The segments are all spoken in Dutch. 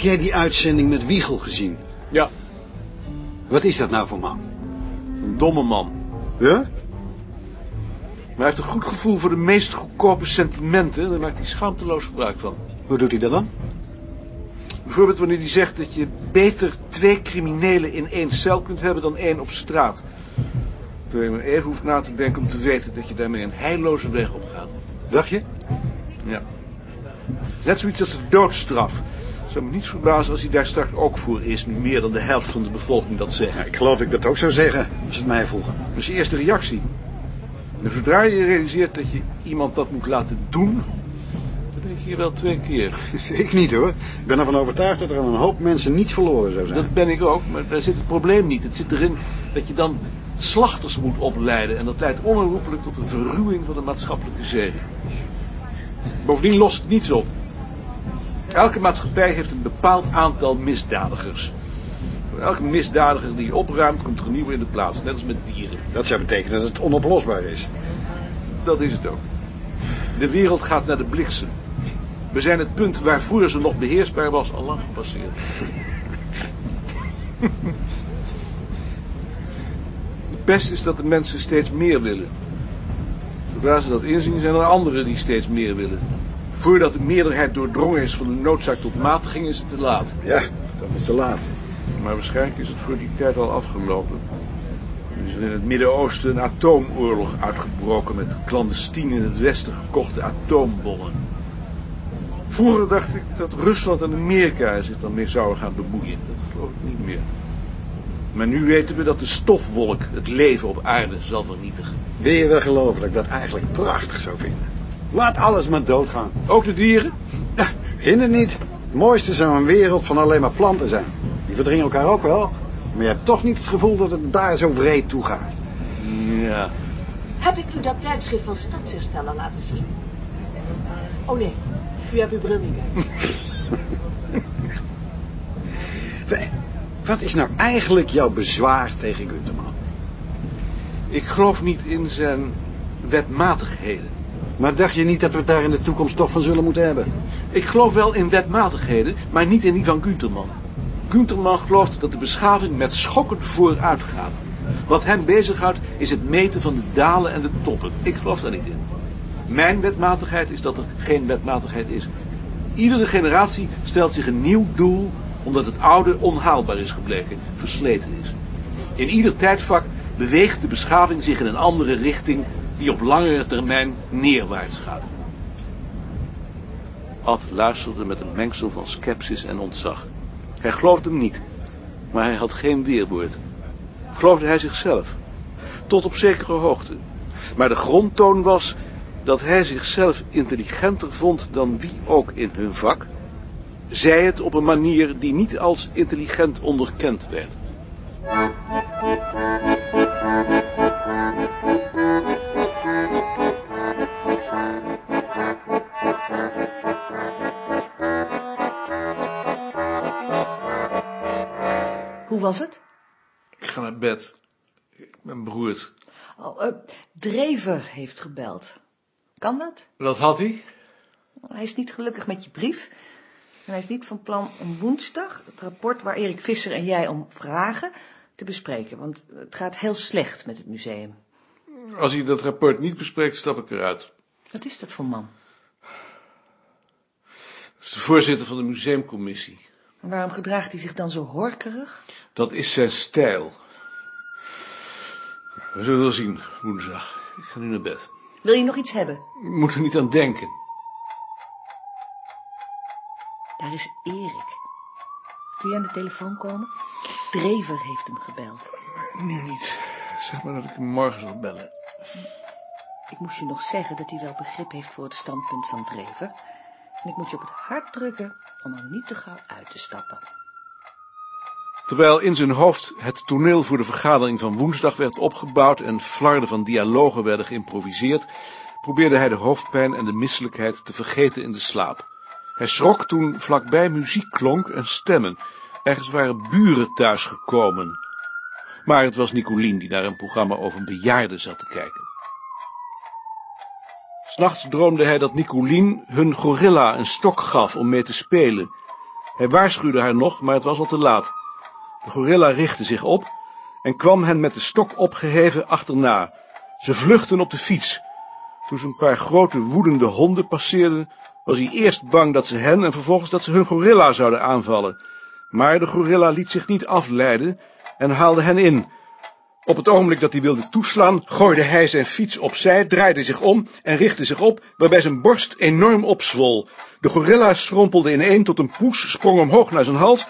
Heb jij die uitzending met Wiegel gezien? Ja, Wat is dat nou voor man? een domme man. Ja? Maar hij heeft een goed gevoel voor de meest goedkope sentimenten. Daar maakt hij schaamteloos gebruik van. Hoe doet hij dat dan? Bijvoorbeeld wanneer hij zegt dat je beter twee criminelen in één cel kunt hebben dan één op straat. Terwijl je maar even hoeft na te denken om te weten dat je daarmee een heilloze weg opgaat. Dacht je? Ja. Net zoiets als de doodstraf. Het zou me niets verbazen als hij daar straks ook voor is, nu meer dan de helft van de bevolking dat zegt. Ja, ik geloof dat ik dat ook zou zeggen, als het mij vroegen. Dat is je eerste reactie. En zodra je realiseert dat je iemand dat moet laten doen, dan denk je hier wel twee keer. Ik niet hoor. Ik ben ervan overtuigd dat er aan een hoop mensen niets verloren zou zijn. Dat ben ik ook, maar daar zit het probleem niet. Het zit erin dat je dan slachters moet opleiden. En dat leidt onherroepelijk tot een verruwing van de maatschappelijke zeden. Bovendien lost het niets op. Elke maatschappij heeft een bepaald aantal misdadigers. Voor elke misdadiger die je opruimt, komt er een nieuwe in de plaats. Net als met dieren. Dat zou betekenen dat het onoplosbaar is. Dat is het ook. De wereld gaat naar de bliksem. We zijn het punt waarvoor ze nog beheersbaar was al lang gepasseerd. De pest is dat de mensen steeds meer willen. Zodra ze dat inzien, zijn er anderen die steeds meer willen. Voordat de meerderheid doordrongen is van de noodzaak tot matiging, is het te laat. Ja, dan is het te laat. Maar waarschijnlijk is het voor die tijd al afgelopen. Er is in het Midden-Oosten een atoomoorlog uitgebroken met clandestien in het Westen gekochte atoombommen. Vroeger dacht ik dat Rusland en Amerika zich dan mee zouden gaan bemoeien. Dat geloof ik niet meer. Maar nu weten we dat de stofwolk het leven op aarde zal vernietigen. Wil je wel geloven dat ik dat eigenlijk prachtig zou vinden? Laat alles maar doodgaan. Ook de dieren? Ja, hinder niet. Het mooiste zou een wereld van alleen maar planten zijn. Die verdringen elkaar ook wel. Maar je hebt toch niet het gevoel dat het daar zo wreed toe gaat. Ja. Heb ik u dat tijdschrift van Stadshersteller laten zien? Oh nee, u hebt uw bril niet Wat is nou eigenlijk jouw bezwaar tegen Gunterman? Ik geloof niet in zijn wetmatigheden. Maar dacht je niet dat we het daar in de toekomst toch van zullen moeten hebben? Ik geloof wel in wetmatigheden, maar niet in die van Gunterman. Gunterman gelooft dat de beschaving met schokken vooruit gaat. Wat hem bezighoudt is het meten van de dalen en de toppen. Ik geloof daar niet in. Mijn wetmatigheid is dat er geen wetmatigheid is. Iedere generatie stelt zich een nieuw doel omdat het oude onhaalbaar is gebleken, versleten is. In ieder tijdvak beweegt de beschaving zich in een andere richting die op langere termijn neerwaarts gaat. Ad luisterde met een mengsel van sceptisch en ontzag. Hij geloofde hem niet, maar hij had geen weerwoord. Geloofde hij zichzelf? Tot op zekere hoogte. Maar de grondtoon was dat hij zichzelf intelligenter vond dan wie ook in hun vak, zij het op een manier die niet als intelligent onderkend werd. Hoe was het? Ik ga naar bed. Ik ben beroerd. Oh, eh, Drever heeft gebeld. Kan dat? Wat had hij? Hij is niet gelukkig met je brief. En hij is niet van plan om woensdag het rapport waar Erik Visser en jij om vragen te bespreken. Want het gaat heel slecht met het museum. Als hij dat rapport niet bespreekt, stap ik eruit. Wat is dat voor man? Dat is de voorzitter van de museumcommissie. En waarom gedraagt hij zich dan zo horkerig? Dat is zijn stijl. We zullen wel zien, woensdag. Ik ga nu naar bed. Wil je nog iets hebben? Ik moet er niet aan denken. Daar is Erik. Kun je aan de telefoon komen? Drever heeft hem gebeld. Nu niet. Zeg maar dat ik hem morgen zal bellen. Ik moest je nog zeggen dat hij wel begrip heeft voor het standpunt van Drever. En ik moet je op het hart drukken om er niet te gauw uit te stappen. Terwijl in zijn hoofd het toneel voor de vergadering van woensdag werd opgebouwd en flarden van dialogen werden geïmproviseerd, probeerde hij de hoofdpijn en de misselijkheid te vergeten in de slaap. Hij schrok toen vlakbij muziek klonk en stemmen. Ergens waren buren thuisgekomen. Maar het was Nicolien die naar een programma over een bejaarde zat te kijken. S'nachts droomde hij dat Nicolien hun gorilla een stok gaf om mee te spelen. Hij waarschuwde haar nog, maar het was al te laat. De gorilla richtte zich op en kwam hen met de stok opgeheven achterna. Ze vluchtten op de fiets. Toen ze een paar grote woedende honden passeerden, was hij eerst bang dat ze hen en vervolgens dat ze hun gorilla zouden aanvallen. Maar de gorilla liet zich niet afleiden en haalde hen in. Op het ogenblik dat hij wilde toeslaan, gooide hij zijn fiets opzij, draaide zich om en richtte zich op, waarbij zijn borst enorm opzwol. De gorilla schrompelde ineen tot een poes, sprong omhoog naar zijn hals,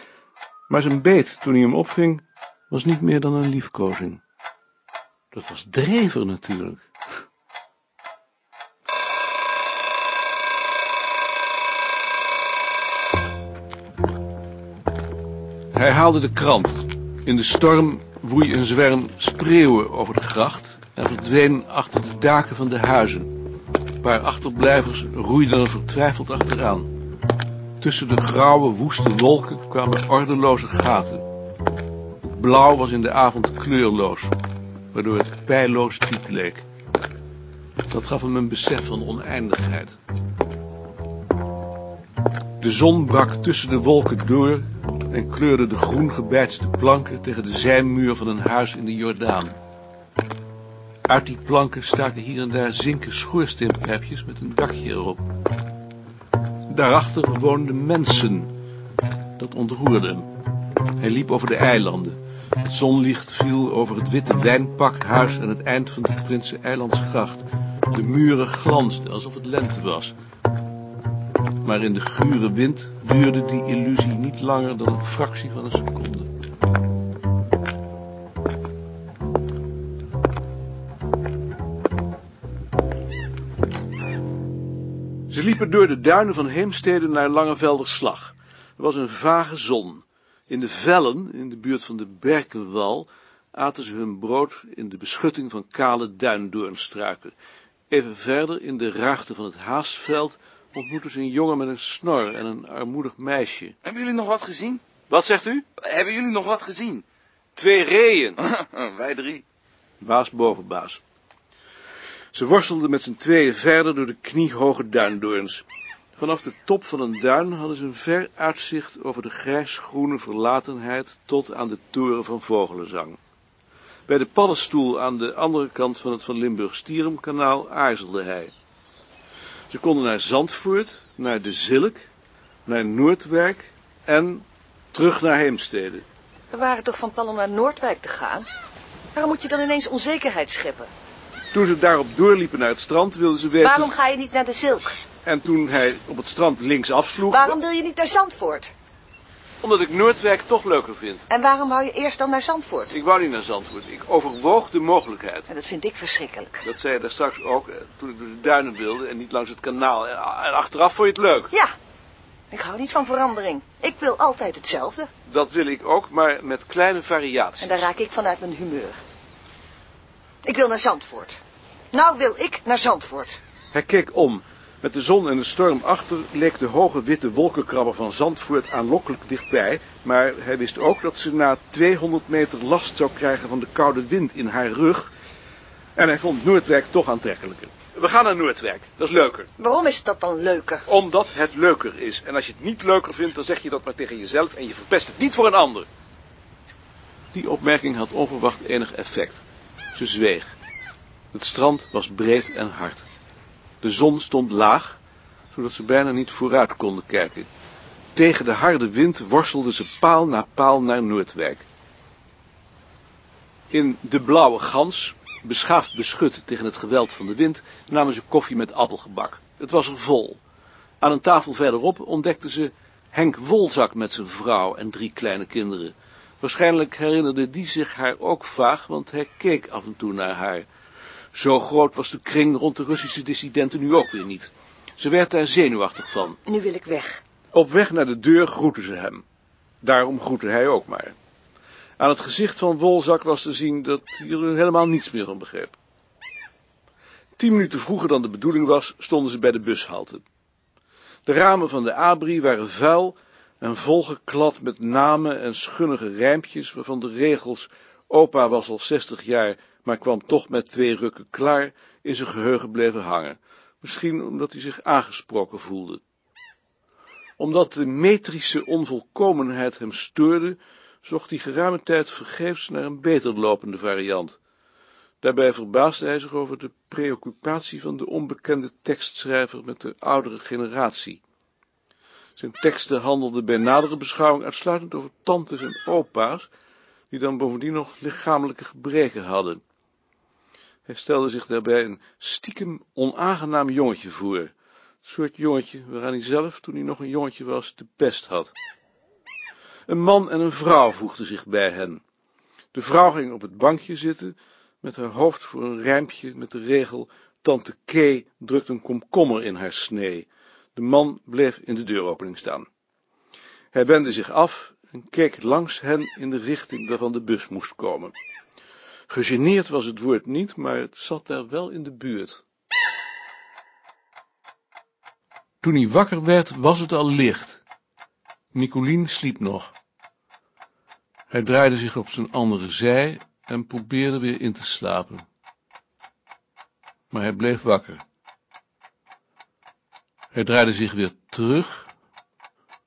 maar zijn beet, toen hij hem opving, was niet meer dan een liefkozing. Dat was Drever natuurlijk. Hij haalde de krant. In de storm woei een zwerm spreeuwen over de gracht en verdween achter de daken van de huizen. Een paar achterblijvers roeiden er vertwijfeld achteraan. Tussen de grauwe, woeste wolken kwamen ordeloze gaten. Blauw was in de avond kleurloos, waardoor het pijloos diep leek. Dat gaf hem een besef van oneindigheid. De zon brak tussen de wolken door en kleurde de groen gebijtste planken tegen de zijmuur van een huis in de Jordaan. Uit die planken staken hier en daar zinken schoorsteenpijpjes met een dakje erop. Daarachter woonden mensen. Dat ontroerde hem. Hij liep over de eilanden. Het zonlicht viel over het witte wijnpakhuis aan het eind van de Prinsen Eilandsgracht. De muren glansden alsof het lente was. Maar in de gure wind duurde die illusie niet langer dan een fractie van een seconde. Liepen door de duinen van Heemstede naar Langevelderslag. Er was een vage zon. In de vellen, in de buurt van de Berkenwal, aten ze hun brood in de beschutting van kale duindoornstruiken. Even verder, in de ruigte van het haasveld, ontmoetten ze een jongen met een snor en een armoedig meisje. Hebben jullie nog wat gezien? Wat zegt u? Hebben jullie nog wat gezien? Twee reeën. Wij drie. Baas boven baas. Ze worstelden met z'n tweeën verder door de kniehoge duindoorns. Vanaf de top van een duin hadden ze een ver uitzicht over de grijsgroene verlatenheid tot aan de toren van Vogelenzang. Bij de paddenstoel aan de andere kant van het Van Limburg-Stierumkanaal aarzelde hij. Ze konden naar Zandvoort, naar de Zilk, naar Noordwijk en terug naar Heemstede. We waren toch van plan om naar Noordwijk te gaan? Waarom moet je dan ineens onzekerheid scheppen? Toen ze daarop doorliepen naar het strand, wilden ze weten... Waarom ga je niet naar de Zilk? En toen hij op het strand links afsloeg... Waarom wil je niet naar Zandvoort? Omdat ik Noordwijk toch leuker vind. En waarom wou je eerst dan naar Zandvoort? Ik wou niet naar Zandvoort. Ik overwoog de mogelijkheid. En dat vind ik verschrikkelijk. Dat zei je daar straks ook, eh, toen ik door de duinen wilde en niet langs het kanaal. En, en achteraf vond je het leuk. Ja, ik hou niet van verandering. Ik wil altijd hetzelfde. Dat wil ik ook, maar met kleine variaties. En daar raak ik vanuit mijn humeur. Ik wil naar Zandvoort. Nou wil ik naar Zandvoort. Hij keek om. Met de zon en de storm achter leek de hoge witte wolkenkrabber van Zandvoort aanlokkelijk dichtbij, maar hij wist ook dat ze na 200 meter last zou krijgen van de koude wind in haar rug. En hij vond Noordwijk toch aantrekkelijker. We gaan naar Noordwijk, dat is leuker. Waarom is dat dan leuker? Omdat het leuker is. En als je het niet leuker vindt, dan zeg je dat maar tegen jezelf en je verpest het niet voor een ander. Die opmerking had onverwacht enig effect. Ze zweeg. Het strand was breed en hard. De zon stond laag, zodat ze bijna niet vooruit konden kijken. Tegen de harde wind worstelden ze paal na paal naar Noordwijk. In de blauwe gans, beschaafd beschut tegen het geweld van de wind, namen ze koffie met appelgebak. Het was er vol. Aan een tafel verderop ontdekten ze Henk Wolzak met zijn vrouw en drie kleine kinderen. Waarschijnlijk herinnerde die zich haar ook vaag, want hij keek af en toe naar haar. Zo groot was de kring rond de Russische dissidenten nu ook weer niet. Ze werd daar zenuwachtig van. Nu wil ik weg. Op weg naar de deur groetten ze hem. Daarom groette hij ook maar. Aan het gezicht van Wolzak was te zien dat hij er helemaal niets meer van begreep. Tien minuten vroeger dan de bedoeling was, stonden ze bij de bushalte. De ramen van de abri waren vuil en volgeklad met namen en schunnige rijmpjes, waarvan de regels opa was al zestig jaar, maar kwam toch met twee rukken klaar, in zijn geheugen bleven hangen. Misschien omdat hij zich aangesproken voelde. Omdat de metrische onvolkomenheid hem stoorde, zocht hij geruime tijd vergeefs naar een beter lopende variant. Daarbij verbaasde hij zich over de preoccupatie van de onbekende tekstschrijver met de oudere generatie. Zijn teksten handelden bij nadere beschouwing uitsluitend over tantes en opa's, die dan bovendien nog lichamelijke gebreken hadden. Hij stelde zich daarbij een stiekem onaangenaam jongetje voor, het soort jongetje waaraan hij zelf, toen hij nog een jongetje was, de pest had. Een man en een vrouw voegden zich bij hen. De vrouw ging op het bankje zitten, met haar hoofd voor een rijmpje met de regel Tante K drukt een komkommer in haar snee. De man bleef in de deuropening staan. Hij wendde zich af en keek langs hen in de richting waarvan de bus moest komen. Gegeneerd was het woord niet, maar het zat daar wel in de buurt. Toen hij wakker werd, was het al licht. Nicolien sliep nog. Hij draaide zich op zijn andere zij en probeerde weer in te slapen. Maar hij bleef wakker. Hij draaide zich weer terug,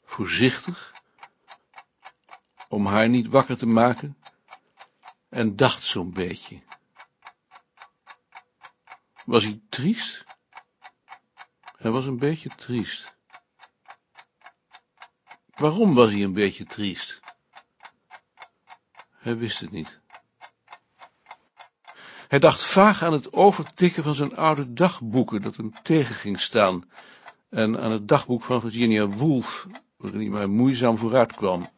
voorzichtig, om haar niet wakker te maken, en dacht zo'n beetje. Was hij triest? Hij was een beetje triest. Waarom was hij een beetje triest? Hij wist het niet. Hij dacht vaag aan het overtikken van zijn oude dagboeken dat hem tegen ging staan, en aan het dagboek van Virginia Woolf, waarin hij maar moeizaam vooruit kwam.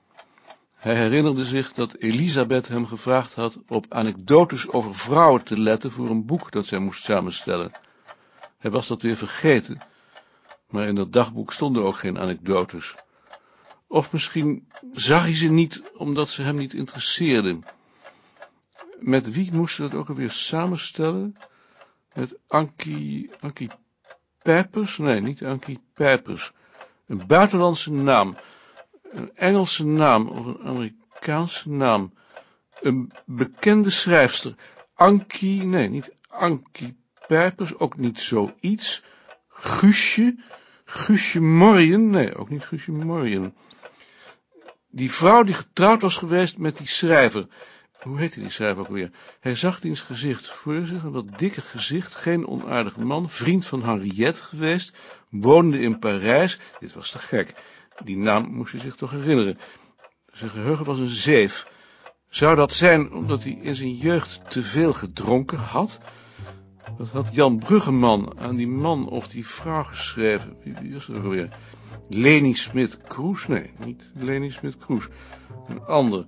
Hij herinnerde zich dat Elisabeth hem gevraagd had op anekdotes over vrouwen te letten voor een boek dat zij moest samenstellen. Hij was dat weer vergeten, maar in dat dagboek stonden ook geen anekdotes. Of misschien zag hij ze niet, omdat ze hem niet interesseerden. Met wie moest ze dat ook alweer samenstellen? Met Ankie, Ankie Pijpers? Nee, niet Ankie Pijpers. Een buitenlandse naam. Een Engelse naam of een Amerikaanse naam. Een bekende schrijfster. Ankie, nee, niet Ankie Pijpers, ook niet zoiets. Guusje, Guusje Morjen, nee, ook niet Guusje Morjen. Die vrouw die getrouwd was geweest met die schrijver. Hoe heette die schrijver ook weer? Hij zag diens gezicht voor zich, een wat dikke gezicht, geen onaardige man, vriend van Henriette geweest, woonde in Parijs. Dit was te gek. Die naam moest hij zich toch herinneren. Zijn geheugen was een zeef. Zou dat zijn omdat hij in zijn jeugd te veel gedronken had? Dat had Jan Bruggeman aan die man of die vrouw geschreven. Wie was dat ook alweer? Leni Smit-Kroes? Nee, niet Leni Smit-Kroes. Een ander.